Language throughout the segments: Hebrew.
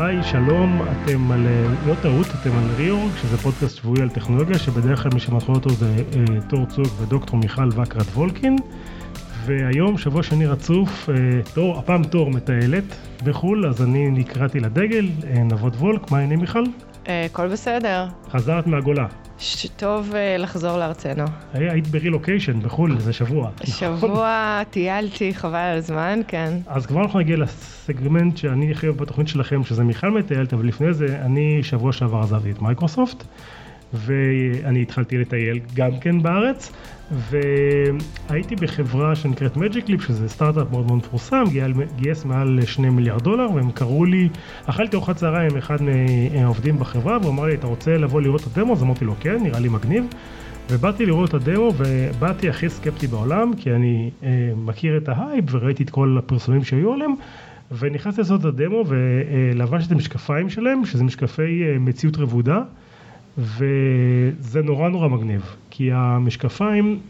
היי, שלום, אתם על, לא טעות, אתם על ריאורג, שזה פודקאסט שבועי על טכנולוגיה, שבדרך כלל מי שמנחה אותו זה אה, תור צוק ודוקטור מיכל וקרת וולקין. והיום, שבוע שני רצוף, אה, תור, הפעם תור מטיילת בחו"ל, אז אני נקראתי לדגל, אה, נבות וולק, מה העניינים מיכל? אה, הכל בסדר. חזרת מהגולה. ש- טוב אה, לחזור לארצנו. היית ברילוקיישן בחו"ל איזה שבוע. שבוע טיילתי, חבל על הזמן, כן. אז כבר אנחנו נגיע לסגמנט שאני הכי אוהב בתוכנית שלכם, שזה מיכל מטיילת, אבל לפני זה, אני שבוע שעבר עזבתי את מייקרוסופט, ואני התחלתי לטייל גם כן בארץ, והייתי בחברה שנקראת Magic Leap, שזה סטארט-אפ מאוד מאוד מפורסם, גייס מעל 2 מיליארד דולר, והם קראו לי, אכלתי ארוחת צהריים עם אחד מהעובדים בחברה, והוא אמר לי, אתה רוצה לבוא לראות את הדמו? אז אמרתי לו, כן, נראה לי מגניב. ובאתי לראות את הדמו ובאתי הכי סקפטי בעולם כי אני אה, מכיר את ההייפ וראיתי את כל הפרסומים שהיו עליהם ונכנסתי לעשות את הדמו ולבשתי את המשקפיים שלהם שזה משקפי אה, מציאות רבודה וזה נורא נורא מגניב כי המשקפיים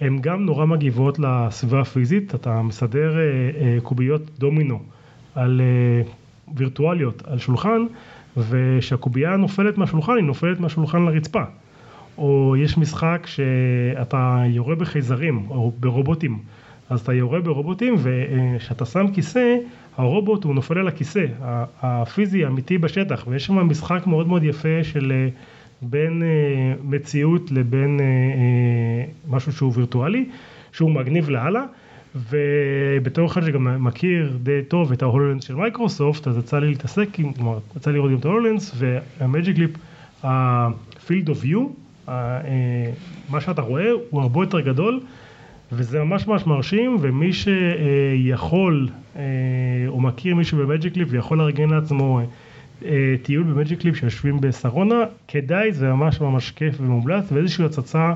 הן גם נורא מגיבות לסביבה הפיזית אתה מסדר אה, אה, קוביות דומינו על אה, וירטואליות על שולחן וכשהקובייה נופלת מהשולחן היא נופלת מהשולחן לרצפה. או יש משחק שאתה יורה בחייזרים או ברובוטים, אז אתה יורה ברובוטים וכשאתה שם כיסא, הרובוט הוא נופל על הכיסא, הפיזי האמיתי בשטח, ויש שם משחק מאוד מאוד יפה של בין אה, מציאות לבין אה, אה, משהו שהוא וירטואלי, שהוא מגניב לאללה. ובתור אחד שגם מכיר די טוב את ה-HoloLens של מייקרוסופט, אז יצא לי להתעסק עם, כלומר, יצא לי לראות גם את וה-Magic Leap, ה-field of view, מה שאתה רואה הוא הרבה יותר גדול, וזה ממש ממש מרשים, ומי שיכול, או מכיר מישהו ב-Magic Leap ויכול לארגן לעצמו טיול ב-Magic Leap שיושבים בשרונה, כדאי, זה ממש ממש כיף ומומלץ, ואיזושהי הצצה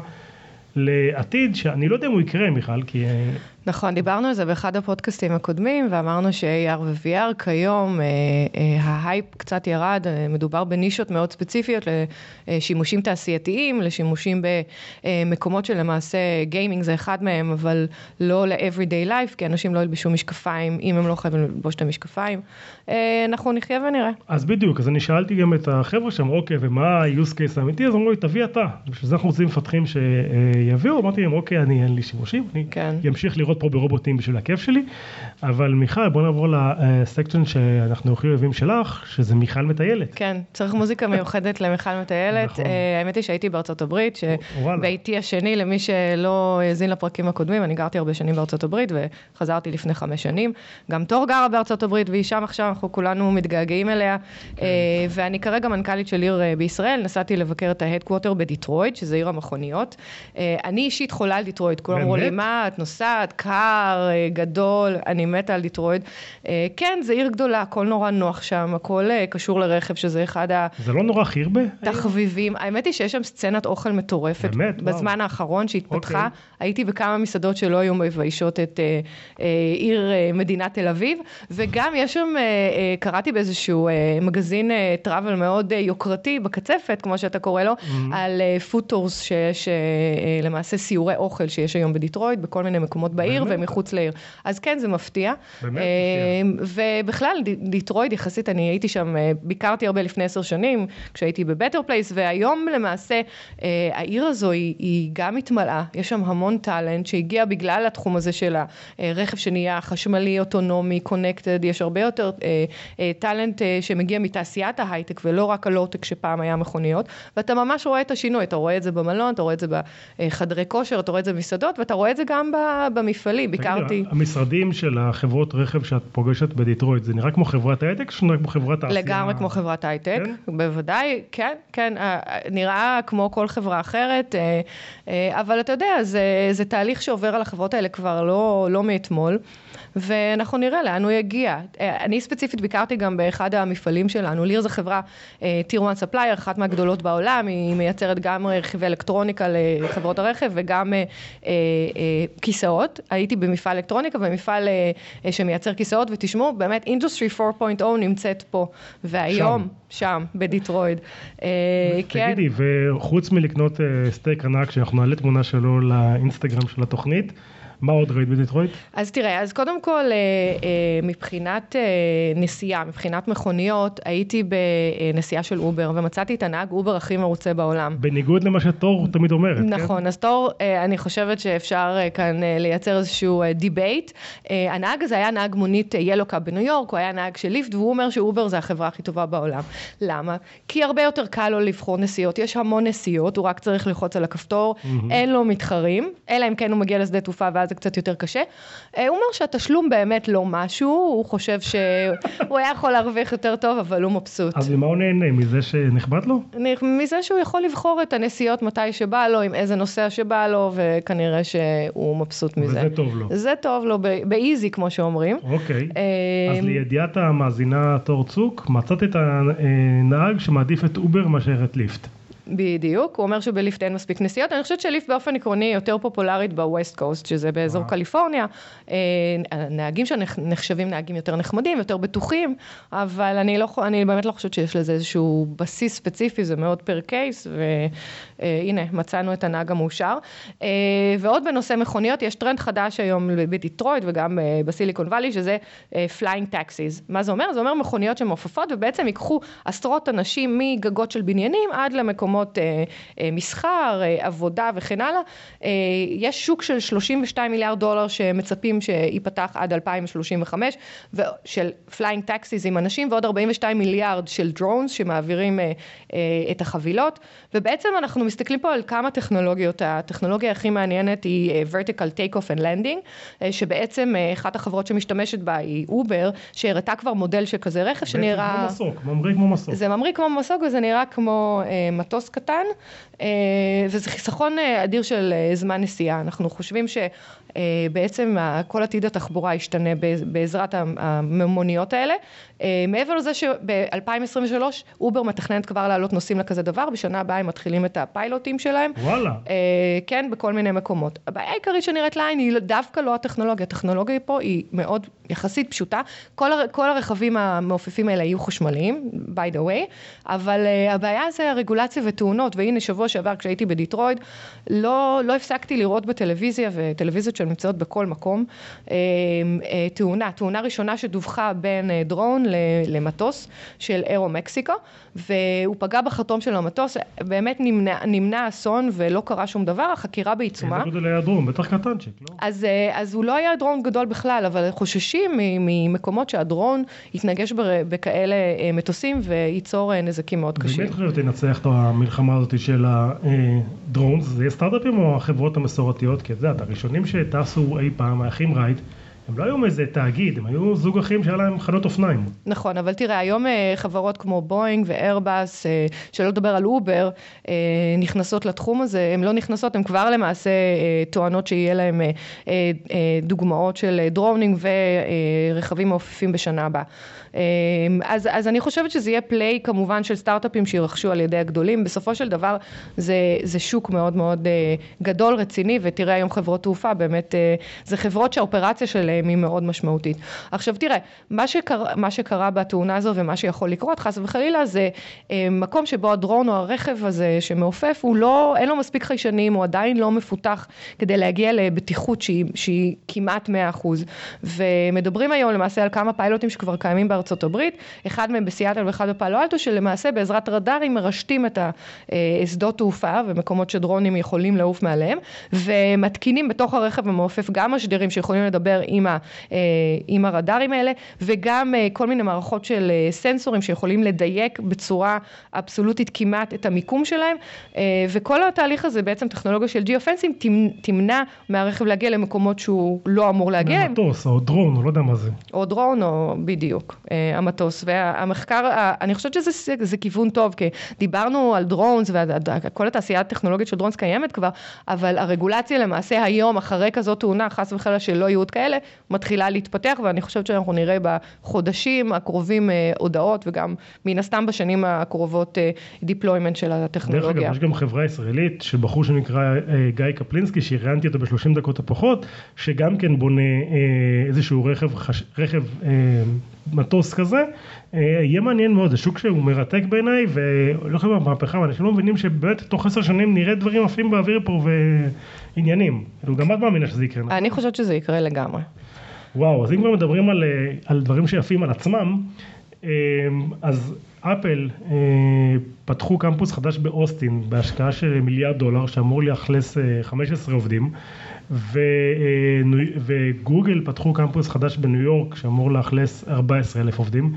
לעתיד, שאני לא יודע אם הוא יקרה מיכל, כי... נכון, דיברנו על זה באחד הפודקאסטים הקודמים, ואמרנו ש-AR ו-VR כיום, אה, אה, ההייפ קצת ירד, אה, מדובר בנישות מאוד ספציפיות לשימושים תעשייתיים, לשימושים במקומות שלמעשה גיימינג זה אחד מהם, אבל לא ל-everyday life, כי אנשים לא ילבשו משקפיים, אם הם לא חייבים ללבוש את המשקפיים. אה, אנחנו נחיה ונראה. אז בדיוק, אז אני שאלתי גם את החבר'ה שם, אוקיי, ומה ה-use case האמיתי? אז אמרו לי, תביא אתה. בשביל זה אנחנו רוצים מפתחים שיביאו, אמרתי להם, אוקיי, אני אין לי שימושים, אני כן. אמשיך לראות פה ברובוטים בשביל הכיף שלי. אבל מיכל, בוא נעבור לסקצ'ן שאנחנו הכי אוהבים שלך, שזה מיכל מטיילת. כן, צריך מוזיקה מיוחדת למיכל מטיילת. נכון. אה, האמת היא שהייתי בארצות הברית. שביתי השני, למי שלא האזין לפרקים הקודמים, אני גרתי הרבה שנים בארצות הברית וחזרתי לפני חמש שנים. גם תור גרה בארצות הברית והיא שם עכשיו, אנחנו כולנו מתגעגעים אליה. כן. אה, ואני כרגע מנכ"לית של עיר אה, בישראל, נסעתי לבקר את ה-headquarter בדיטרויד, שזה עיר המכוניות. אני אישית חולה על דיטרויד, כולם אמרו לי? מה, את נוסעת, קר, אה, גדול, אני מתה על דיטרויד. אה, כן, זו עיר גדולה, הכל נורא נוח שם, הכל אה, קשור לרכב, שזה אחד ה... זה לא נורא הכי הרבה? תחביבים, האמת היא שיש שם סצנת אוכל מטורפת, באמת? וואו. בזמן האחרון שהתפתחה, אוקיי. הייתי בכמה מסעדות שלא היו מביישות את אה, אה, עיר אה, מדינת תל אביב, וגם יש שם, אה, אה, קראתי באיזשהו אה, מגזין אה, travel מאוד אה, יוקרתי בקצפת, כמו שאתה קורא לו, Mm-hmm. על food tours שיש אה, אה, למעשה סיורי אוכל שיש היום בדיטרויד, בכל מיני מקומות בעיר באמת? ומחוץ לעיר. אז כן, זה מפתיע. באמת אה, מפתיע. ובכלל, דיטרויד יחסית, אני הייתי שם, אה, ביקרתי הרבה לפני עשר שנים, כשהייתי ב-Better Place, והיום למעשה, אה, העיר הזו היא, היא גם התמלאה, יש שם המון talent שהגיע בגלל התחום הזה של הרכב שנהיה חשמלי, אוטונומי, connected, יש הרבה יותר talent שמגיע מתעשיית ההייטק, ולא רק הלואו-טק שפעם היה מכוניות, ואתה ממש רואה את השינוי, אתה רואה את זה במלון, אתה רואה את זה בחדרי כושר, אתה רואה את זה במסעדות, ואתה רואה את זה גם ב- במפעלים, ביקרתי. המשרדים של החברות רכב שאת פוגשת בדיטרויט, זה נראה כמו חברת הייטק או שנראה כמו חברת תעשייה? לגמרי כמו חברת הייטק, כן? בוודאי, כן, כן, אה, אה, נראה כמו כל חברה אחרת, אה, אה, אבל אתה יודע, זה, זה תהליך שעובר על החברות האלה כבר לא, לא מאתמול, ואנחנו נראה לאן הוא יגיע. אני ספציפית ביקרתי גם באחד המפעלים שלנו, ליר זו חברה tier 1 supplier, אחת מהגדולות בעולם, היא מייצרת גם רכיבי אלקטרוניקה לחברות הרכב וגם כיסאות. הייתי במפעל אלקטרוניקה ומפעל אה, אה, שמייצר כיסאות, ותשמעו, באמת industry 4.0 נמצאת פה, והיום, שם, בדיטרויד. אה, כן. תגידי, וחוץ מלקנות סטייק ענק, שאנחנו נעלה תמונה שלו לאינסטגרם של התוכנית, מה עוד ראית בדיטרויט? אז תראה, אז קודם כל, אה, אה, מבחינת אה, נסיעה, מבחינת מכוניות, הייתי בנסיעה של אובר, ומצאתי את הנהג אובר הכי מרוצה בעולם. בניגוד למה שתור תמיד אומרת, כן? נכון, אז תור, אני חושבת שאפשר כאן לייצר איזשהו debate. הנהג הזה היה נהג מונית yellow cab בניו יורק, הוא היה נהג של ליפט, והוא אומר שאובר זה החברה הכי טובה בעולם. למה? כי הרבה יותר קל לו לבחור נסיעות, יש המון נסיעות, הוא רק צריך ללחוץ על הכפתור, mm-hmm. אין לו מתחרים, אלא אם כן הוא מגיע לשדה תעופה ואז זה קצת יותר קשה. הוא אומר שהתשלום באמת לא משהו, הוא חושב שהוא היה יכול להרוויח יותר טוב, אבל הוא מבסוט. אז ממה הוא נהנה? מזה שנכבד לו? מזה שהוא יכול לבחור את הנסיעות מתי שבא לו, עם איזה נוסע שבא לו, וכנראה שהוא מבסוט מזה. וזה טוב לו. זה טוב לו, ב-easy כמו שאומרים. אוקיי, אז אמ, לידיעת המאזינה תור צוק, מצאת את הנהג שמעדיף את אובר מאשר את ליפט. בדיוק, הוא אומר שבליפט אין מספיק נסיעות, אני חושבת שליפט באופן עקרוני יותר פופולרית ב-West Coast, שזה באזור קליפורניה, אה, נהגים שנחשבים נהגים יותר נחמדים, יותר בטוחים, אבל אני, לא, אני באמת לא חושבת שיש לזה איזשהו בסיס ספציפי, זה מאוד per case, והנה, מצאנו את הנהג המאושר. אה, ועוד בנושא מכוניות, יש טרנד חדש היום בדיטרויט וגם אה, ב-Silicon Valley, שזה flying taxis. מה זה אומר? זה אומר מכוניות שמעופפות, ובעצם ייקחו עשרות אנשים מגגות של בניינים עד למקומות מקומות אה, אה, מסחר, אה, עבודה וכן הלאה. אה, יש שוק של 32 מיליארד דולר שמצפים שייפתח עד 2035, של flying taxis עם אנשים, ועוד 42 מיליארד של drones שמעבירים את החבילות, ובעצם אנחנו מסתכלים פה על כמה טכנולוגיות, הטכנולוגיה הכי מעניינת היא vertical take off and landing, שבעצם אחת החברות שמשתמשת בה היא אובר, שהראתה כבר מודל של כזה רכב שנראה... בעצם כמו מסוק, ממריא כמו מסוק. זה ממריא כמו מסוק וזה נראה כמו אה, מטוס קטן, אה, וזה חיסכון אה, אדיר של אה, זמן נסיעה. אנחנו חושבים שבעצם כל עתיד התחבורה ישתנה בעזרת הממוניות האלה. מעבר לזה שב-2023 אובר מתכננת כבר להעלות נוסעים לכזה דבר, בשנה הבאה הם מתחילים את הפיילוטים שלהם. וואלה. כן, בכל מיני מקומות. הבעיה העיקרית שנראית לעין היא דווקא לא הטכנולוגיה, הטכנולוגיה פה היא מאוד יחסית פשוטה. כל, הר, כל הרכבים המעופפים האלה יהיו חשמליים, by the way, אבל הבעיה זה הרגולציה ותאונות, והנה שבוע שעבר כשהייתי בדיטרויד, לא, לא הפסקתי לראות בטלוויזיה, וטלוויזיות שנמצאות בכל מקום, אה, אה, תאונה, תאונה ראשונה שדווחה בין אה, דרון למטוס של אירו מקסיקו, והוא פגע בחתום של המטוס, באמת נמנע, נמנע אסון ולא קרה שום דבר, החקירה בעיצומה. איזה גודל היה דרון? בטח קטנצ'יק, לא? אז, אז הוא לא היה דרון גדול בכלל, אבל חוששים ממקומות שהדרון יתנגש בכאלה מטוסים וייצור נזקים מאוד קשים. באמת חושבת שינצח את המלחמה הזאת של ה drones, זה יהיה סטארט-אפים או החברות המסורתיות? כי את יודעת, הראשונים שטסו אי פעם, האחים רייט, הם לא היו מאיזה תאגיד, הם היו זוג אחים שהיה להם חנות אופניים. נכון, אבל תראה, היום אה, חברות כמו בואינג ואיירבאס, אה, שלא לדבר על אובר, אה, נכנסות לתחום הזה, הן לא נכנסות, הן כבר למעשה טוענות שיהיה להם דוגמאות של דרונינג ורכבים מעופפים בשנה הבאה. אז, אז אני חושבת שזה יהיה play כמובן של סטארט-אפים שירכשו על ידי הגדולים, בסופו של דבר זה, זה שוק מאוד מאוד גדול, רציני, ותראה היום חברות תעופה, באמת, זה חברות שהאופרציה שלהן שלהם היא מאוד משמעותית. עכשיו תראה, מה שקרה, מה שקרה בתאונה הזו ומה שיכול לקרות חס וחלילה זה אה, מקום שבו הדרון או הרכב הזה שמעופף הוא לא, אין לו מספיק חיישנים, הוא עדיין לא מפותח כדי להגיע לבטיחות שהיא, שהיא כמעט 100%. ומדברים היום למעשה על כמה פיילוטים שכבר קיימים בארצות הברית, אחד מהם בסיאטל ואחד בפאלו אלטו, שלמעשה בעזרת רדארים מרשתים את השדות תעופה ומקומות שדרונים יכולים לעוף מעליהם, ומתקינים בתוך הרכב המעופף גם משדרים שיכולים לדבר עם, ה, אה, עם הרדארים האלה, וגם אה, כל מיני מערכות של אה, סנסורים שיכולים לדייק בצורה אבסולוטית כמעט את המיקום שלהם, וכל התהליך הזה בעצם טכנולוגיה של ג'יופנסים תמנע מהרכב להגיע למקומות שהוא לא אמור להגיע. מהמטוס, או דרון, או לא יודע מה זה. או דרון, או בדיוק, המטוס. והמחקר, אני חושבת שזה כיוון טוב, כי דיברנו על דרונס, וכל התעשייה הטכנולוגית של דרונס קיימת כבר, אבל הרגולציה למעשה היום, אחרי כזאת תאונה, חס וחלילה שלא יהיו עוד כאלה, מתחילה להתפתח, ואני חושבת שאנחנו נראה בחודשים הקרובים אה, הודעות, וגם מן הסתם בשנים הקרובות אה, של הטכנולוגיה. דרך אגב, יש גם חברה ישראלית של בחור שנקרא אה, גיא קפלינסקי, שראיינתי אותו בשלושים דקות הפחות, שגם כן בונה איזשהו רכב, רכב מטוס כזה, אה, יהיה מעניין מאוד, זה שוק שהוא מרתק בעיניי, ולא חייב במהפכה, ואנשים לא מבינים שבאמת תוך עשר שנים נראה דברים עפים באוויר פה ועניינים. כאילו גם את מאמינה שזה יקרה. נכון? אני חושבת שזה יקרה לגמרי. וואו, אז אם כבר מדברים על, אה, על דברים שיפים על עצמם, אה, אז אפל אה, פתחו קמפוס חדש באוסטין בהשקעה של מיליארד דולר שאמור לאכלס 15 עובדים. ו, וגוגל פתחו קמפוס חדש בניו יורק שאמור לאכלס 14 אלף עובדים.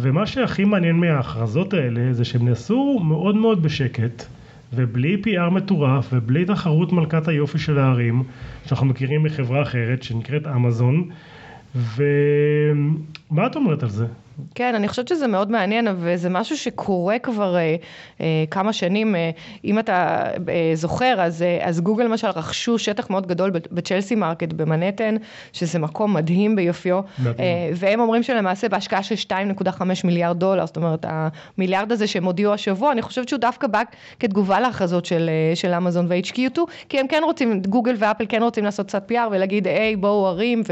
ומה שהכי מעניין מההכרזות האלה זה שהם נעשו מאוד מאוד בשקט ובלי PR מטורף ובלי תחרות מלכת היופי של הערים שאנחנו מכירים מחברה אחרת שנקראת אמזון ומה את אומרת על זה? כן, אני חושבת שזה מאוד מעניין, וזה משהו שקורה כבר אה, אה, כמה שנים. אה, אם אתה אה, זוכר, אז, אה, אז גוגל למשל רכשו שטח מאוד גדול בצ'לסי מרקט במנהטן, שזה מקום מדהים ביופיו, אה, והם אומרים שלמעשה בהשקעה של 2.5 מיליארד דולר, זאת אומרת, המיליארד הזה שהם הודיעו השבוע, אני חושבת שהוא דווקא בא כתגובה להכרזות של, אה, של אמזון ו-HQ2, כי הם כן רוצים, גוגל ואפל כן רוצים לעשות קצת PR ולהגיד, היי, בואו ערים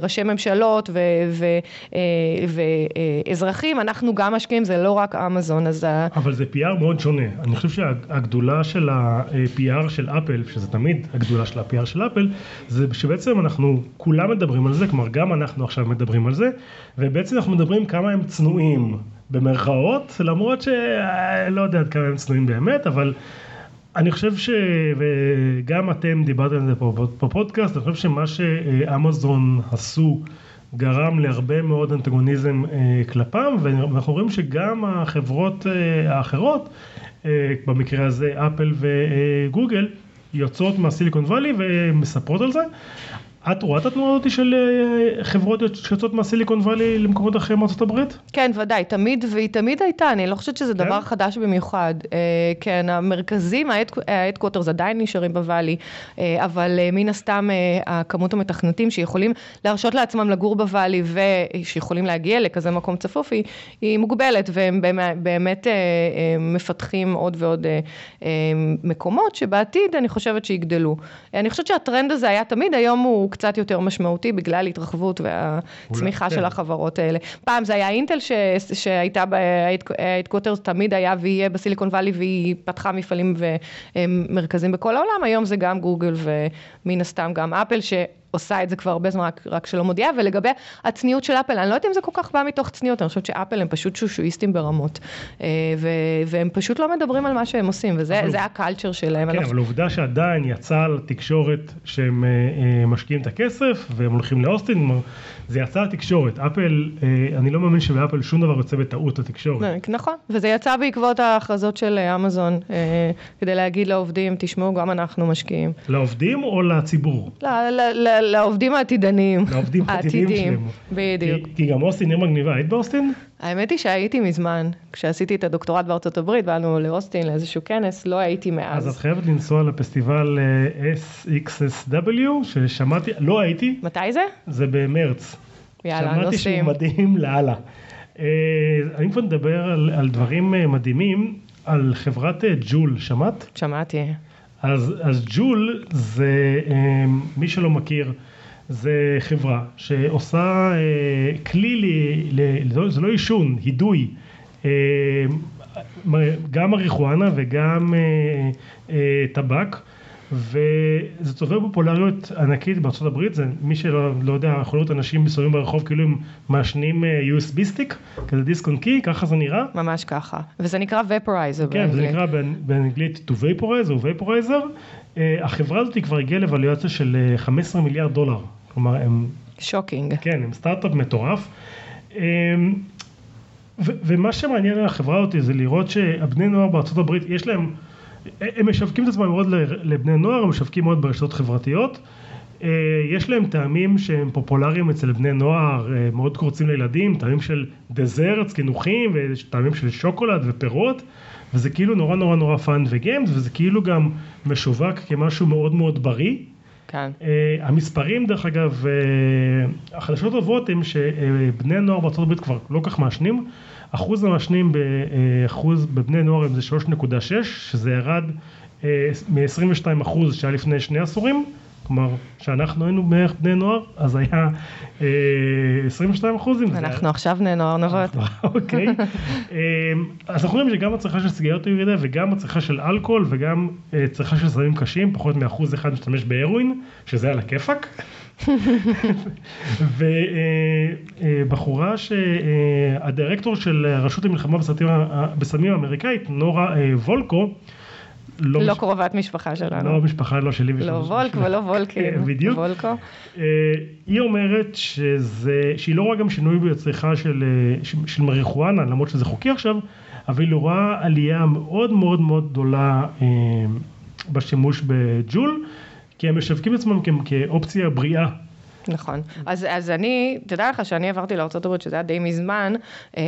וראשי אה, ממשלות ו... אה, ואזרחים, אנחנו גם משקיעים, זה לא רק אמזון, אז... אבל זה PR מאוד שונה. אני חושב שהגדולה של ה-PR של אפל, שזה תמיד הגדולה של ה-PR של אפל, זה שבעצם אנחנו כולם מדברים על זה, כלומר גם אנחנו עכשיו מדברים על זה, ובעצם אנחנו מדברים כמה הם צנועים במרכאות, למרות שלא יודע עד כמה הם צנועים באמת, אבל... אני חושב שגם אתם דיברתם על זה פה בפודקאסט, אני חושב שמה שאמזון עשו גרם להרבה מאוד אנטגוניזם אה, כלפם, ואנחנו רואים שגם החברות אה, האחרות, אה, במקרה הזה אפל וגוגל, יוצאות מהסיליקון וואלי ומספרות על זה. את רואה את התנועה הזאת של אה, חברות שיוצאות מהסיליקון וואלי למקומות אחרים מארצות הברית? כן, ודאי, תמיד, והיא תמיד הייתה, אני לא חושבת שזה כן? דבר חדש במיוחד. אה, כן, המרכזים, ה headquarters עדיין נשארים בוואלי, אה, אבל מן הסתם הכמות המתכנתים שיכולים להרשות לעצמם לגור בוואלי ושיכולים להגיע לכזה מקום צפוף היא, היא מוגבלת, והם באמת מפתחים עוד ועוד מקומות שבעתיד אני חושבת שיגדלו. אני חושבת שהטרנד הזה היה תמיד, היום הוא... קצת יותר משמעותי בגלל התרחבות והצמיחה של כן. החברות האלה. פעם זה היה אינטל ש, שהייתה בהדקוטר, תמיד היה ויהיה בסיליקון וואלי והיא פתחה מפעלים ומרכזים בכל העולם, היום זה גם גוגל ומן הסתם גם אפל, ש... עושה את זה כבר הרבה זמן, רק, רק שלא מודיעה, ולגבי הצניעות של אפל, אני לא יודעת אם זה כל כך בא מתוך צניעות, אני חושבת שאפל הם פשוט שושואיסטים ברמות, אה, ו, והם פשוט לא מדברים על מה שהם עושים, וזה. הקלצ'ר שלהם. כן, אבל עובדה שעדיין יצא לתקשורת שהם אה, אה, משקיעים את הכסף, והם הולכים לאוסטין, זה יצא לתקשורת. אפל, אני לא מאמין שבאפל שום דבר יוצא בטעות לתקשורת. נכון, וזה יצא בעקבות ההכרזות של אמזון, כדי להגיד לעובדים, תשמעו, גם אנחנו משקיעים. לעובדים או לציבור? לעובדים העתידניים. לעובדים העתידיים שלהם. בדיוק. כי, כי גם אוסטין עיר מגניבה, היית באוסטין? האמת היא שהייתי מזמן, כשעשיתי את הדוקטורט בארצות הברית, באנו לאוסטין לאיזשהו כנס, לא הייתי מאז. אז את חייבת לנסוע לפסטיבל אה, SXSW, ששמעתי, לא הייתי. מתי זה? זה במרץ. יאללה, נוסעים. שמעתי שהוא מדהים לאללה. אה, אני כבר מדבר על, על דברים אה, מדהימים, על חברת ג'ול, שמעת? שמעתי. אז, אז ג'ול זה, מי שלא מכיר, זה חברה שעושה אה, כלי, ל, ל, זה לא עישון, הידוי, אה, גם מריחואנה וגם אה, טבק. וזה צובר פופולריות ענקית בארצות הברית, זה מי שלא לא יודע, יכול להיות אנשים מסתובבים ברחוב כאילו הם מעשנים USB stick, כזה דיסק און קי, ככה זה נראה. ממש ככה, וזה נקרא Vaporizer כן, זה נקרא באנגלית to vaporize או vaporizer. החברה הזאת כבר הגיעה לוואליואציה של 15 מיליארד דולר. כלומר הם... shocking. כן, הם סטארט-אפ מטורף. אמ, ומה שמעניין על החברה הזאת זה לראות שהבני נוער בארצות הברית יש להם, הם משווקים את עצמם מאוד לבני נוער, הם משווקים מאוד ברשתות חברתיות. אה, יש להם טעמים שהם פופולריים אצל בני נוער, אה, מאוד קורצים לילדים, טעמים של desserts, קינוחים, וטעמים של שוקולד ופירות, וזה כאילו נורא נורא נורא fun ו games, וזה כאילו גם משווק כמשהו מאוד מאוד בריא. כן. אה, המספרים דרך אגב, החדשות הטובות הם שבני נוער בארצות הברית כבר לא כל כך מעשנים, אחוז המעשנים באחוז בבני נוער זה 3.6, שזה ירד uh, מ-22 אחוז שהיה לפני שני עשורים, כלומר, כשאנחנו היינו בערך בני נוער, אז היה אה, 22 אחוז עם זה. אנחנו עכשיו בני נוער נבות. אוקיי. אה, אז אנחנו רואים שגם הצריכה של סיגריות ירידה וגם הצריכה של אלכוהול וגם אה, צריכה של סמים קשים, פחות מאחוז אחד משתמש בהרואין, שזה על הכיפאק. ובחורה שהדירקטור של הרשות למלחמה בסמים האמריקאית, נורה אה, וולקו, לא, לא מש... קרובת משפחה שלנו. לא משפחה, לא שלי. לא וולק ולא וולקין. בדיוק. וולקו. היא אומרת שזה, שהיא לא רואה גם שינוי בצריכה של, של מריחואנה, למרות שזה חוקי עכשיו, אבל היא רואה עלייה מאוד מאוד מאוד גדולה בשימוש בג'ול, כי הם משווקים את עצמם כאופציה בריאה נכון. אז, אז אני, תדע לך שאני עברתי לארה"ב, שזה היה די מזמן, אמ,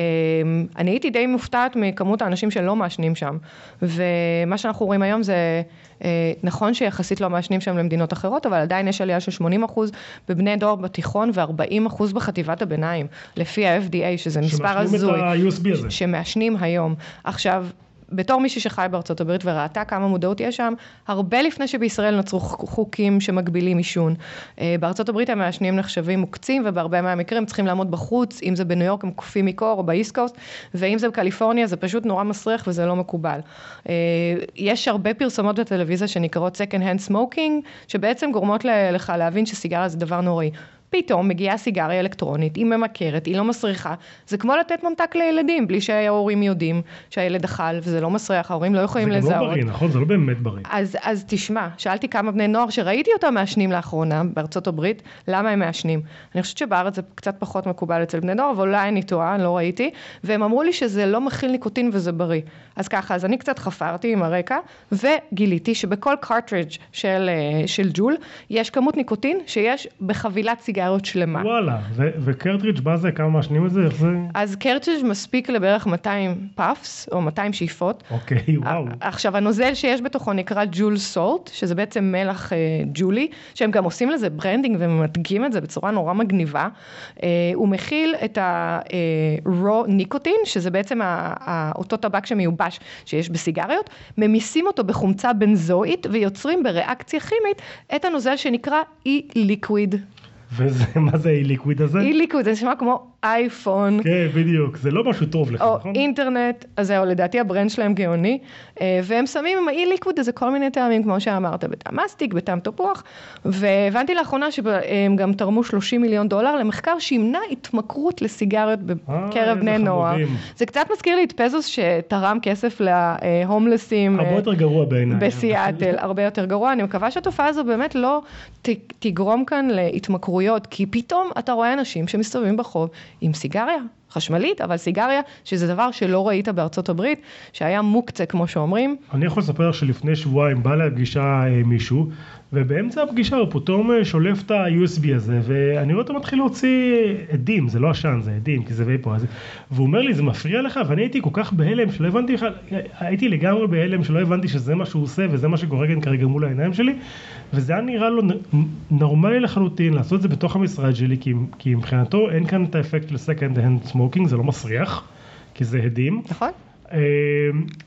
אני הייתי די מופתעת מכמות האנשים שלא מעשנים שם. ומה שאנחנו רואים היום זה, אה, נכון שיחסית לא מעשנים שם למדינות אחרות, אבל עדיין יש עלייה של 80 אחוז בבני דור בתיכון ו-40 אחוז בחטיבת הביניים, לפי ה-FDA, שזה מספר הזוי. שמעשנים את ה-USB הזה. שמעשנים היום. עכשיו, בתור מישהי שחי בארצות הברית וראתה כמה מודעות יש שם, הרבה לפני שבישראל נוצרו חוקים שמגבילים עישון. אה, בארצות הברית המעשנים נחשבים מוקצים, ובהרבה מהמקרים צריכים לעמוד בחוץ, אם זה בניו יורק הם קופים מקור או באיסט קוסט, ואם זה בקליפורניה זה פשוט נורא מסריח וזה לא מקובל. אה, יש הרבה פרסומות בטלוויזיה שנקראות second hand smoking, שבעצם גורמות לך להבין שסיגריה זה דבר נוראי. פתאום מגיעה סיגריה אלקטרונית, היא ממכרת, היא לא מסריחה. זה כמו לתת ממתק לילדים, בלי שההורים יודעים שהילד אכל, וזה לא מסריח, ההורים לא יכולים לזהות. זה גם לא בריא, נכון? זה לא באמת בריא. אז, אז תשמע, שאלתי כמה בני נוער שראיתי אותם מעשנים לאחרונה בארצות הברית, למה הם מעשנים? אני חושבת שבארץ זה קצת פחות מקובל אצל בני נוער, אבל אולי אני טועה, לא ראיתי, והם אמרו לי שזה לא מכיל ניקוטין וזה בריא. אז ככה, אז אני קצת חפרתי עם הרקע, וגיליתי שבכל cartridge של, אה, של ג'ול, יש כמות ניקוטין שיש בחבילת סיגריה. סיגריות שלמה. וואלה, ו cartridge מה זה? כמה מעשנים את זה? איך זה? אז cartridge מספיק לבערך 200 puffs, או 200 שאיפות. אוקיי, וואו. עכשיו, הנוזל שיש בתוכו נקרא ג'ול salt, שזה בעצם מלח אה, ג'ולי, שהם גם עושים לזה branding וממתגים את זה בצורה נורא מגניבה. אה, הוא מכיל את ה-raw אה, ניקוטין, שזה בעצם אותו טבק שמיובש שיש בסיגריות, ממיסים אותו בחומצה בנזואית ויוצרים בריאקציה כימית את הנוזל שנקרא e-liquid. ומה זה e-liquid הזה? e-liquid, זה נשמע כמו אייפון. כן, בדיוק, זה לא משהו טוב לך, או נכון? או אינטרנט, אז זהו, לדעתי ה brand שלהם גאוני, אה, והם שמים עם האי-ליקוויד הזה כל מיני טעמים, כמו שאמרת, בטעם מסטיק, בטעם תפוח, והבנתי לאחרונה שהם גם תרמו 30 מיליון דולר למחקר שימנע התמכרות לסיגריות בקרב בני נוער. זה קצת מזכיר לי את פזוס שתרם כסף להומלסים. הרבה יותר גרוע בעיניי. בסיאטל, הרבה יותר גרוע. אני מקווה שהתופעה הזו באמת לא תגרום כאן להתמכרויות, כי פתאום אתה רואה אנשים שמסתובבים ברחוב עם סיגריה חשמלית, אבל סיגריה, שזה דבר שלא ראית בארצות הברית, שהיה מוקצה כמו שאומרים. אני יכול לספר שלפני שבועיים בא לפגישה אה, מישהו, ובאמצע הפגישה הוא פתאום אה, שולף את ה-USB הזה, ואני רואה אותו מתחיל להוציא עדים, זה לא עשן, זה עדים, כי זה וייפו, אז... והוא אומר לי, זה מפריע לך? ואני הייתי כל כך בהלם, שלא הבנתי בכלל, הייתי לגמרי בהלם, שלא הבנתי שזה מה שהוא עושה, וזה מה שקורה כאן כרגע מול העיניים שלי, וזה היה נראה לו נורמלי לחלוטין לעשות את זה בתוך המשרד שלי, כי, כי מבחינתו אין כאן את האפקט של second hand smoking, זה לא מסריח, כי זה עדים. נכון. אמ,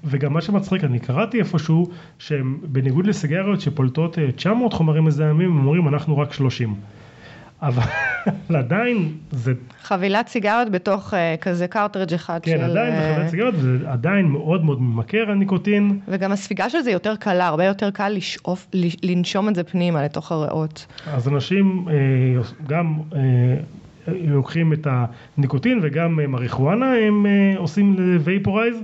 וגם מה שמצחיק, אני קראתי איפשהו שהם בניגוד לסיגריות שפולטות 900 אה, חומרים מזהמים, הם אומרים אנחנו רק 30. אבל עדיין זה... חבילת סיגריות בתוך uh, כזה קארטרג' אחד כן, של... כן, עדיין זה חבילת סיגריות, וזה עדיין מאוד מאוד ממכר הניקוטין. וגם הספיגה של זה יותר קלה, הרבה יותר קל לשאוף, לנשום את זה פנימה לתוך הריאות. אז אנשים uh, גם... לוקחים את הניקוטין וגם מריחואנה הם עושים וייפורייז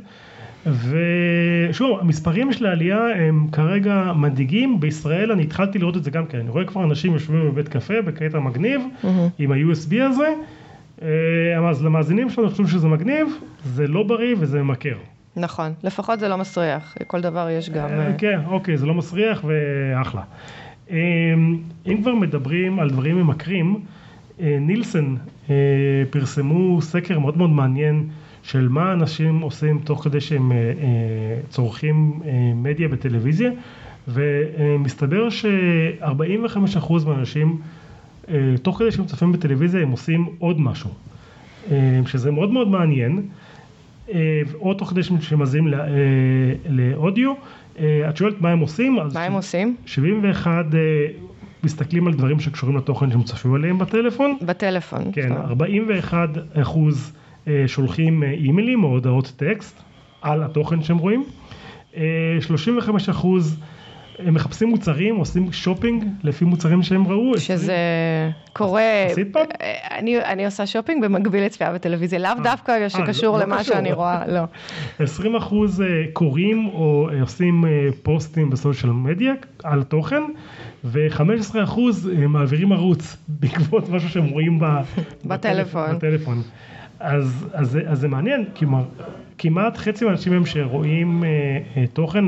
ושוב המספרים של העלייה הם כרגע מדאיגים. בישראל אני התחלתי לראות את זה גם כן. אני רואה כבר אנשים יושבים בבית קפה בקטע מגניב mm-hmm. עם ה-USB הזה. אז למאזינים שלנו חושבים שזה מגניב זה לא בריא וזה ממכר. נכון. לפחות זה לא מסריח. כל דבר יש גם כן אוקיי זה לא מסריח ואחלה. אם כבר מדברים על דברים ממכרים אה, נילסון אה, פרסמו סקר מאוד מאוד מעניין של מה אנשים עושים תוך כדי שהם אה, צורכים מדיה בטלוויזיה ומסתבר ש-45% מהאנשים תוך כדי שהם צופים בטלוויזיה הם עושים עוד משהו שזה מאוד מאוד מעניין או תוך כדי שהם מזיעים לאודיו את שואלת מה הם עושים? מה הם עושים? 71 מסתכלים על דברים שקשורים לתוכן שהם צפו עליהם בטלפון. בטלפון. כן, 41 אחוז אה, שולחים אה, אימיילים או הודעות טקסט על התוכן שהם רואים. 35 אחוז הם מחפשים מוצרים, עושים שופינג לפי מוצרים שהם ראו. שזה קורה, עשית פעם? אני, אני עושה שופינג במקביל לצפייה בטלוויזיה, לאו דווקא שקשור לא- לא למה. שאני רואה, לא. 20 אחוז אה, קוראים או אה, עושים אה, פוסטים בסושיאל מדיה על תוכן, ו-15 אחוז אה, מעבירים ערוץ בעקבות משהו שהם רואים ב- בטלפון. בטלפון. אז, אז, אז זה מעניין, כלומר, כמעט חצי מהאנשים הם שרואים אה, אה, תוכן,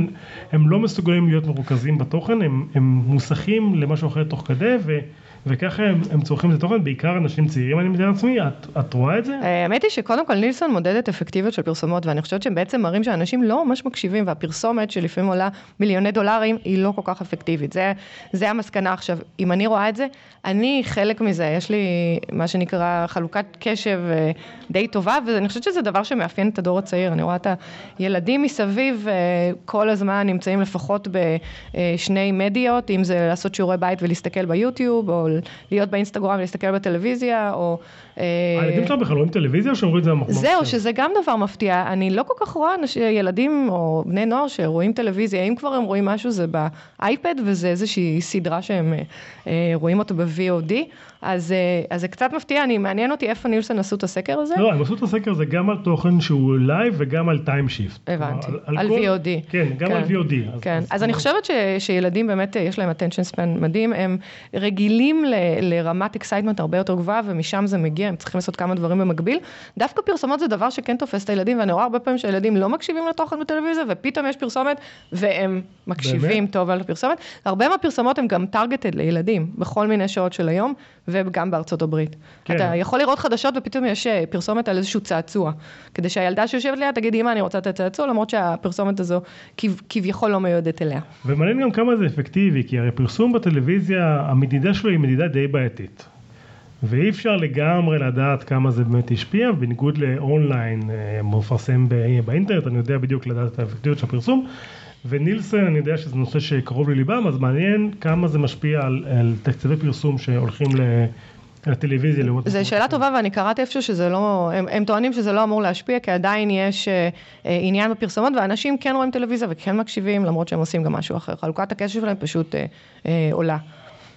הם לא מסוגלים להיות מרוכזים בתוכן, הם, הם מוסכים למשהו אחר תוך כדי, ו, וככה הם, הם צורכים את התוכן, בעיקר אנשים צעירים, אני מתאר לעצמי, את, את רואה את זה? אה, האמת היא שקודם כל נילסון מודדת אפקטיביות של פרסומות, ואני חושבת שהם בעצם מראים שאנשים לא ממש מקשיבים, והפרסומת שלפעמים עולה מיליוני דולרים, היא לא כל כך אפקטיבית. זה, זה המסקנה עכשיו. אם אני רואה את זה, אני חלק מזה, יש לי מה שנקרא חלוקת קשב אה, די טובה, ואני חושבת שזה דבר שמאפיין את הדור הצעיר. אני רואה את הילדים מסביב אה, כל הזמן נמצאים לפחות בשני מדיות, אם זה לעשות שיעורי בית ולהסתכל ביוטיוב, או להיות באינסטגרם ולהסתכל בטלוויזיה, או... אה, הילדים שלך בכלל רואים טלוויזיה או רואים את זה במחשב? זהו, שזה גם דבר מפתיע. אני לא כל כך רואה ילדים או בני נוער שרואים טלוויזיה. אם כבר הם רואים משהו זה באייפד, וזה איזושהי סדרה שהם אה, רואים אותו ב-VOD. אז, אה, אז זה קצת מפתיע, אני, מעניין אותי איפה נילסון עשו את הסקר הזה. לא, הם עשו את הסקר הזה גם על תוכן שהוא live וגם על time shift. הבנתי, על כל- VOD. כן, גם על VOD. אז- כן, אז- אז אני חושבת ש, שילדים באמת אה, יש להם attention span מדהים, הם רגילים ל, לרמת excitement הרבה יותר גבוהה ומשם זה מגיע, הם צריכים לעשות כמה דברים במקביל. דווקא פרסומות זה דבר שכן תופס את הילדים, ואני רואה הרבה פעמים שהילדים לא מקשיבים לתוכן בטלוויזיה, ופתאום יש פרסומת והם מקשיבים באמת? טוב על הפרסומת. הרבה מהפרסומות הם גם targeted לילדים, בכל מיני שעות של היום, וגם בארצות הברית. כן. אתה יכול לראות חדשות ופתאום יש אה, פרסומת על איזשהו צעצוע, כדי שהילדה שיושבת ליד תגיד, אמא, אני רוצה את הצעצוע, למרות שהפרסומת הזו כב- כביכול לא מיועדת אליה. ומעניין גם כמה זה אפקטיבי, כי הרי פרסום בטלוויזיה, המדידה שלו היא מדידה די בעייתית. ואי אפשר לגמרי לדעת כמה זה באמת השפיע, בניגוד לאונליין אה, מפרסם באינטרנט, אני יודע בדיוק לדעת את האפקטיביות של הפרסום. ונילסון, אני יודע שזה נושא שקרוב לליבם, אז מעניין כמה זה משפיע על, על תקציבי פרסום שהולכים ל- לטלוויזיה. לעומת זו שאלה אחרים. טובה ואני קראתי איפשהו שזה לא, הם, הם טוענים שזה לא אמור להשפיע כי עדיין יש אה, אה, עניין בפרסומות ואנשים כן רואים טלוויזיה וכן מקשיבים למרות שהם עושים גם משהו אחר. חלוקת הקשב שלהם פשוט אה, אה, עולה.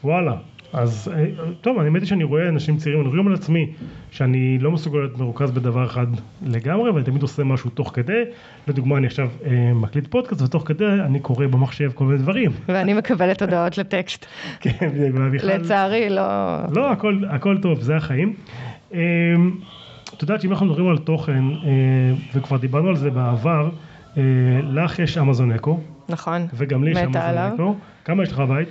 וואלה. אז אה, טוב, אני האמת היא שאני רואה אנשים צעירים, אני רואה על עצמי שאני לא מסוגל להיות מרוכז בדבר אחד לגמרי, ואני תמיד עושה משהו תוך כדי. לדוגמה, אני עכשיו אה, מקליט פודקאסט, ותוך כדי אני קורא במחשב כל מיני דברים. ואני מקבלת הודעות לטקסט. כן, ובכלל- לצערי לא... לא, הכל, הכל טוב, זה החיים. אה, את יודעת שאם אנחנו מדברים על תוכן, אה, וכבר דיברנו על זה בעבר, אה, לך יש אמזון אקו, נכון. וגם לי יש אמזון עליו. אקו. כמה יש לך בבית?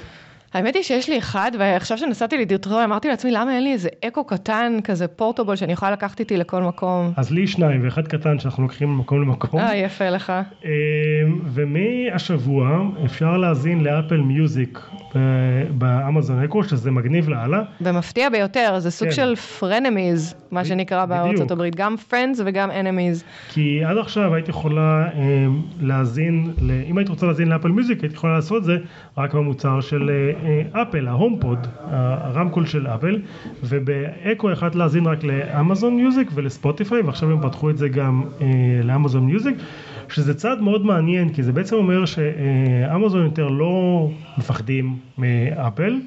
האמת היא שיש לי אחד, ועכשיו שנסעתי לדיוטרוי אמרתי לעצמי למה אין לי איזה אקו קטן כזה פורטובול שאני יכולה לקחת איתי לכל מקום. אז לי שניים, ואחד קטן שאנחנו לוקחים ממקום למקום. אה, יפה לך. אה, ומהשבוע אפשר להאזין לאפל מיוזיק ב- באמזון אקו, שזה מגניב לאללה. ומפתיע ביותר, זה סוג כן. של frenemies, מה שנקרא. בארצות הברית, גם friends וגם enemies. כי עד עכשיו היית יכולה אה, להאזין, אם היית רוצה להאזין לאפל מיוזיק, היית יכולה לעשות זה רק במוצר של אה, אה, אפל, ההומפוד, הרמקול של אפל, ובאקו יכולת להאזין רק לאמזון מיוזיק ולספוטיפיי, ועכשיו הם פתחו את זה גם אה, לאמזון מיוזיק, שזה צעד מאוד מעניין, כי זה בעצם אומר שאמזון יותר לא מפחדים מאפל,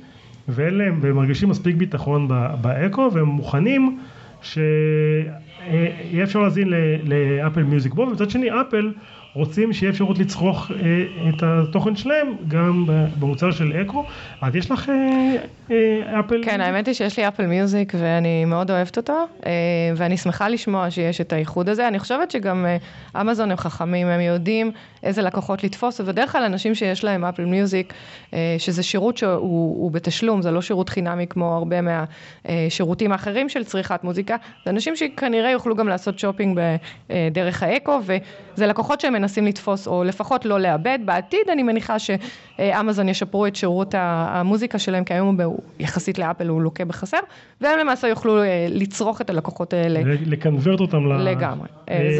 ואין להם, והם מרגישים מספיק ביטחון באקו, והם מוכנים שיהיה אפשר להאזין לאפל מיוזיק בו, ומצד שני אפל רוצים שיהיה אפשרות לצרוך אה, את התוכן שלהם גם במוצר של אקו. אז יש לך אה, אפל? כן, האמת היא שיש לי אפל מיוזיק ואני מאוד אוהבת אותו, אה, ואני שמחה לשמוע שיש את האיחוד הזה. אני חושבת שגם אה, אמזון הם חכמים, הם יודעים איזה לקוחות לתפוס, ובדרך כלל אנשים שיש להם אפל מיוזיק, אה, שזה שירות שהוא הוא בתשלום, זה לא שירות חינמי כמו הרבה מהשירותים האחרים של צריכת מוזיקה, זה אנשים שכנראה יוכלו גם לעשות שופינג דרך האקו, וזה לקוחות שהם מנסים לתפוס, או לפחות לא לאבד. בעתיד אני מניחה שאמזון ישפרו את שירות המוזיקה שלהם, כי היום הוא יחסית לאפל הוא לוקה בחסר, והם למעשה יוכלו לצרוך את הלקוחות האלה. לקנברט אותם לגמרי.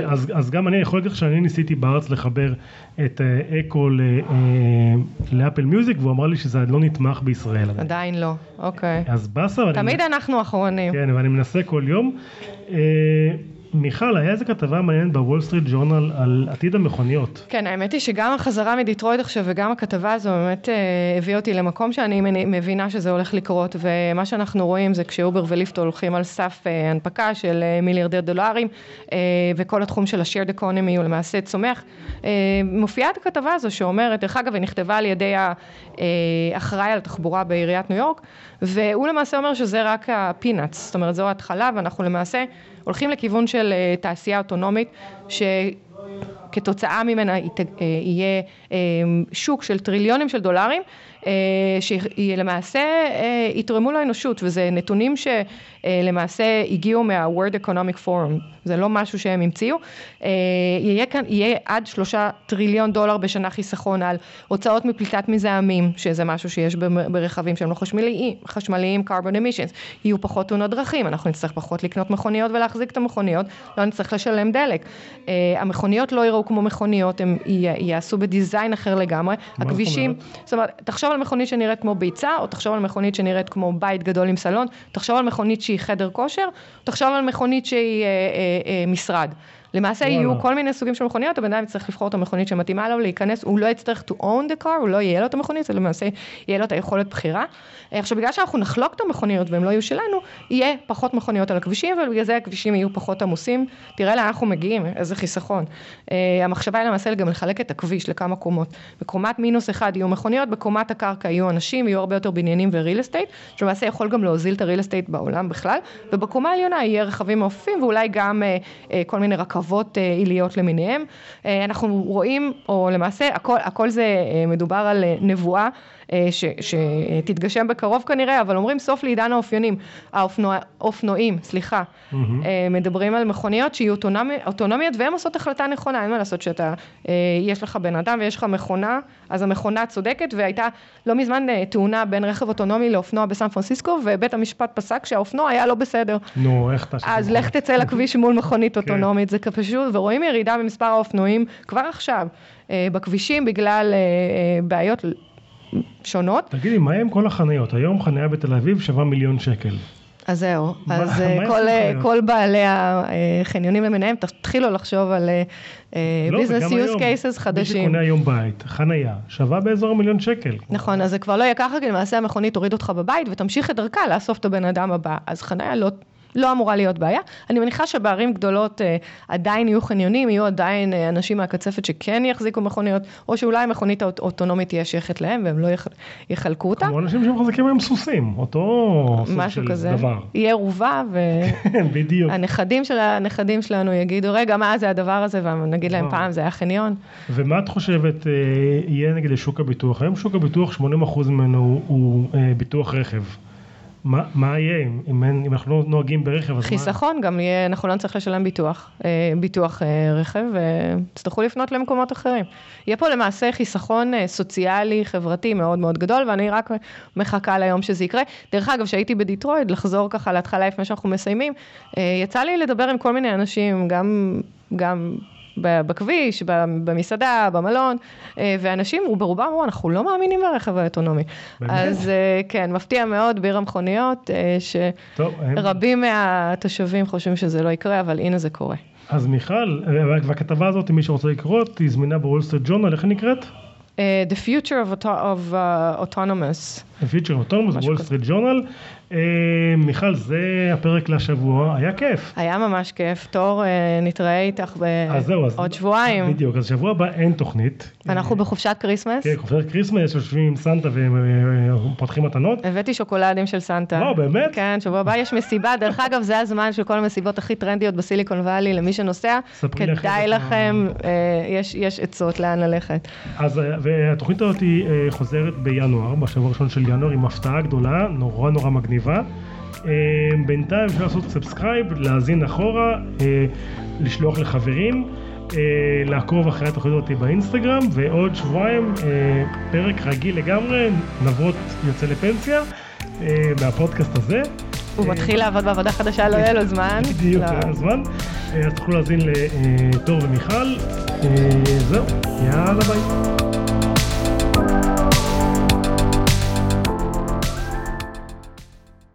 אז, אז גם אני יכול להגיד לך שאני ניסיתי בארץ לחבר את אקו לאפל מיוזיק, והוא אמר לי שזה לא נתמך בישראל. עדיין לא, אוקיי. אז באסה. תמיד ואני... אנחנו אחרונים. כן, ואני מנסה כל יום. אה, מיכל, היה איזה כתבה מעניינת בוול סטריט ג'ורנל על עתיד המכוניות. כן, האמת היא שגם החזרה מדטרויט עכשיו וגם הכתבה הזו באמת אה, הביא אותי למקום שאני מבינה שזה הולך לקרות, ומה שאנחנו רואים זה כשאובר וליפט הולכים על סף אה, הנפקה של אה, מיליארדי דולרים, אה, וכל התחום של ה-shared הוא למעשה צומח. אה, מופיעה את הכתבה הזו שאומרת, דרך אגב, היא נכתבה על ידי האחראי על התחבורה בעיריית ניו יורק, והוא למעשה אומר שזה רק הפינאץ, זאת אומרת זו ההתחלה ואנחנו למעשה הולכים לכיוון של אה, תעשייה אוטונומית, שכתוצאה ממנה אה, יהיה אה, שוק של טריליונים של דולרים, שלמעשה יתרמו לאנושות, וזה נתונים שלמעשה הגיעו מה-World Economic Forum, זה לא משהו שהם המציאו, יהיה כאן, יהיה עד שלושה טריליון דולר בשנה חיסכון על הוצאות מפליטת מזהמים, שזה משהו שיש ברכבים שהם לא חשמליים, חשמליים carbon emissions, יהיו פחות תאונות דרכים, אנחנו נצטרך פחות לקנות מכוניות ולהחזיק את המכוניות, לא נצטרך לשלם דלק. המכוניות לא יראו כמו מכוניות, הם יעשו בדיזיין אחר לגמרי, הכבישים, זאת אומרת, תחשוב על מכונית שנראית כמו ביצה, או תחשוב על מכונית שנראית כמו בית גדול עם סלון, תחשוב על מכונית שהיא חדר כושר, תחשוב על מכונית שהיא אה, אה, אה, משרד. למעשה וואלה. יהיו כל מיני סוגים של מכוניות, הבן אדם יצטרך לבחור את המכונית שמתאימה לו, להיכנס, הוא לא יצטרך to own the car, הוא לא יהיה לו את המכונית, זה למעשה יהיה לו את היכולת בחירה. עכשיו בגלל שאנחנו נחלוק את המכוניות והם לא יהיו שלנו, יהיה פחות מכוניות על הכבישים, ובגלל זה הכבישים יהיו פחות עמוסים. תראה לאן אנחנו מגיעים, איזה חיסכון. Uh, המחשבה היא למעשה גם לחלק את הכביש לכמה קומות. בקומת מינוס אחד יהיו מכוניות, בקומת הקרקע יהיו אנשים, יהיו הרבה יותר בניינים וריל אסטייט, שלמעשה יכול גם להוזיל את הריל אסטייט בעולם בכלל, ובקומה העליונה יהיה רכבים מעופפים ואולי גם uh, uh, כל מיני רכבות עיליות למיניהם. אנחנו רואים, או למעשה הכל, הכל זה מדובר על נבואה אה, שתתגשם בקרוב כנראה, אבל אומרים סוף לעידן האופיינים, האופנועים, סליחה, mm-hmm. מדברים על מכוניות שיהיו אוטונומי, אוטונומיות והן עושות החלטה נכונה, אין מה לעשות שאתה, אה, יש לך בן אדם ויש לך מכונה, אז המכונה צודקת, והייתה לא מזמן תאונה בין רכב אוטונומי לאופנוע בסן פרנסיסקו, ובית המשפט פסק שהאופנוע היה לא בסדר. נו, איך אתה... אז לך תצא לכביש מול מכונית כן. אוטונומית, זה פשוט, ורואים ירידה במספר האופנועים כבר עכשיו. בכבישים בגלל בעיות שונות. תגידי, מה עם כל החניות? היום חניה בתל אביב שווה מיליון שקל. אז זהו, אז אה, כל, אה, כל בעלי החניונים למיניהם, תתחילו לחשוב על ביזנס יוז קייסס חדשים. מי שקונה היום בית, חנייה, שווה באזור המיליון שקל. נכון, אז זה כבר לא יהיה ככה, כי למעשה המכונית תוריד אותך בבית ותמשיך את דרכה לאסוף את הבן אדם הבא. אז חנייה לא לא אמורה להיות בעיה. אני מניחה שבערים גדולות אה, עדיין יהיו חניונים, יהיו עדיין אה, אנשים מהקצפת שכן יחזיקו מכוניות, או שאולי המכונית האוטונומית תהיה שייכת להם והם לא יח, יחלקו אותה. כמו אנשים שמחזיקים היום סוסים, אותו סוג של כזה. דבר. יהיה ערובה, והנכדים של הנכדים שלנו יגידו, רגע, מה זה הדבר הזה, ונגיד להם פעם זה היה חניון. ומה את חושבת אה, יהיה נגד לשוק הביטוח? היום שוק הביטוח 80% ממנו הוא, הוא אה, ביטוח רכב. מה, מה יהיה אם, אם, אם אנחנו לא נוהגים ברכב? חיסכון, מה... גם יהיה, אנחנו לא נצטרך לשלם ביטוח, אה, ביטוח אה, רכב, ותצטרכו לפנות למקומות אחרים. יהיה פה למעשה חיסכון אה, סוציאלי, חברתי מאוד מאוד גדול, ואני רק מחכה ליום שזה יקרה. דרך אגב, כשהייתי בדטרויט, לחזור ככה להתחלה לפני שאנחנו מסיימים, יצא לי לדבר עם כל מיני אנשים, גם... גם בכביש, במסעדה, במלון, אה, ואנשים ברובם אמרו, אנחנו לא מאמינים ברכב האוטונומי. אז אה, כן, מפתיע מאוד בעיר המכוניות, אה, שרבים מהתושבים חושבים שזה לא יקרה, אבל הנה זה קורה. אז מיכל, והכתבה הזאת, מי שרוצה לקרוא, היא זמינה בוול סטריט ג'ורנל, איך היא נקראת? The Future of, of uh, Autonomous. The Future of Autonomous, וול סטריט ג'ורנל. אה, מיכל, זה הפרק לשבוע, היה כיף. היה ממש כיף. טוב, אה, נתראה איתך בעוד שבועיים. בדיוק, אז שבוע הבא אין תוכנית. אנחנו בחופשת כריסמס. כן, חופשת כריסמס, יושבים עם סנטה ופותחים מתנות. הבאתי שוקולדים של סנטה. לא, באמת? כן, שבוע הבא יש מסיבה. דרך אגב, זה הזמן של כל המסיבות הכי טרנדיות בסיליקון וואלי, למי שנוסע. כדאי לכם, אה, יש עצות לאן ללכת. אז, והתוכנית הזאת חוזרת בינואר, בשבוע הראשון של ינואר, עם הפתעה גדולה, נורא נורא מגניבה. בינתיים אפשר לעשות subscribe, להאזין אחורה, לשלוח לחברים. לעקוב אחרי התוכנית הזאת באינסטגרם, ועוד שבועיים פרק רגיל לגמרי, נבות יוצא לפנסיה, מהפודקאסט הזה. הוא מתחיל לעבוד בעבודה חדשה, לא יהיה לו זמן. בדיוק, לא יהיה לו זמן. אז תוכלו להאזין לתור ומיכל. זהו, יאללה ביי.